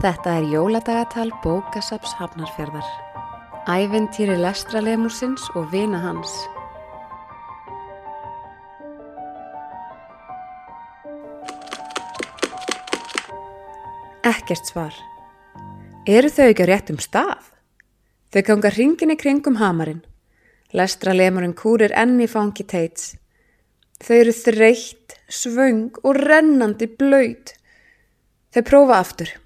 Þetta er jóladagatal bókasaps Hafnarfjörðar. Æventýri lestralemusins og vina hans. Ekkert svar. Eru þau ekki á réttum stað? Þau ganga hringin í kringum hamarinn. Lestralemurinn kúrir enn í fangi teits. Þau eru þreytt, svöng og rennandi blöyt. Þau prófa aftur.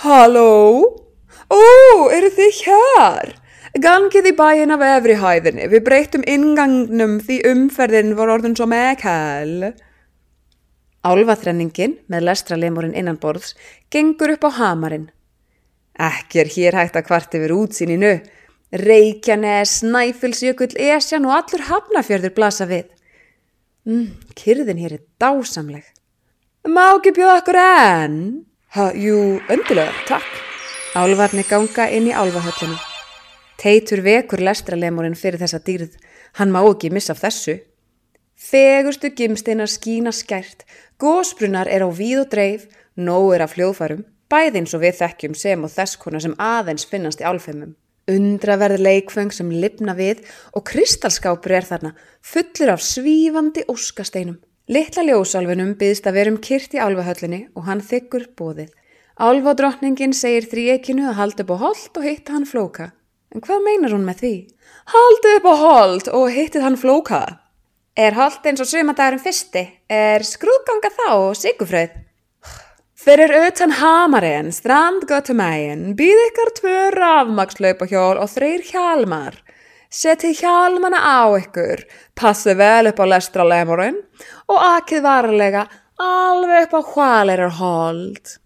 Halló? Ó, eru þið hér? Gangið í bæin af efri hæðinni. Við breytum ingangnum því umferðin var orðin svo meðkæl. Álfaþrenningin með lestralemurinn innan borðs gengur upp á hamarinn. Ekki er hér hægt að kvart yfir útsýninu. Reykjanes, Snæfellsjökull, Esjan og allur hafnafjörður blasa við. Mm, kyrðin hér er dásamleg. Má ekki bjóða okkur enn? Ha, jú, öndilega, takk. Álfarni ganga inn í álfahöllinu. Teitur vekur lestralemurinn fyrir þessa dýrð. Hann má ekki missa af þessu. Fegustu gimsteinar skína skært, gósbrunnar er á víð og dreif, nóg er af hljóðfærum, bæði eins og við þekkjum sem og þess konar sem aðeins finnast í álfeimum. Undraverð leikföng sem lifna við og kristalskápur er þarna, fullur af svífandi óskasteinum. Littla ljósálfunum byðist að verum kyrt í álfahöllinni og hann þykkur bóðið. Álfadrottningin segir þríekinu að halda upp á hold og hitta hann flóka. En hvað meinar hún með því? Haldu upp á hold og hittið hann flóka. Er hold eins og sömadagurinn fyrsti? Er skrúðganga þá og sigufröð? Fyrir utan hamarinn, strandgötu megin, býð ykkar tvö rafmakslöpahjól og þrýr hjálmar. Seti hjálmana á ykkur, passi vel upp á lestralemurinn og akið varlega alveg upp á hvalir hold.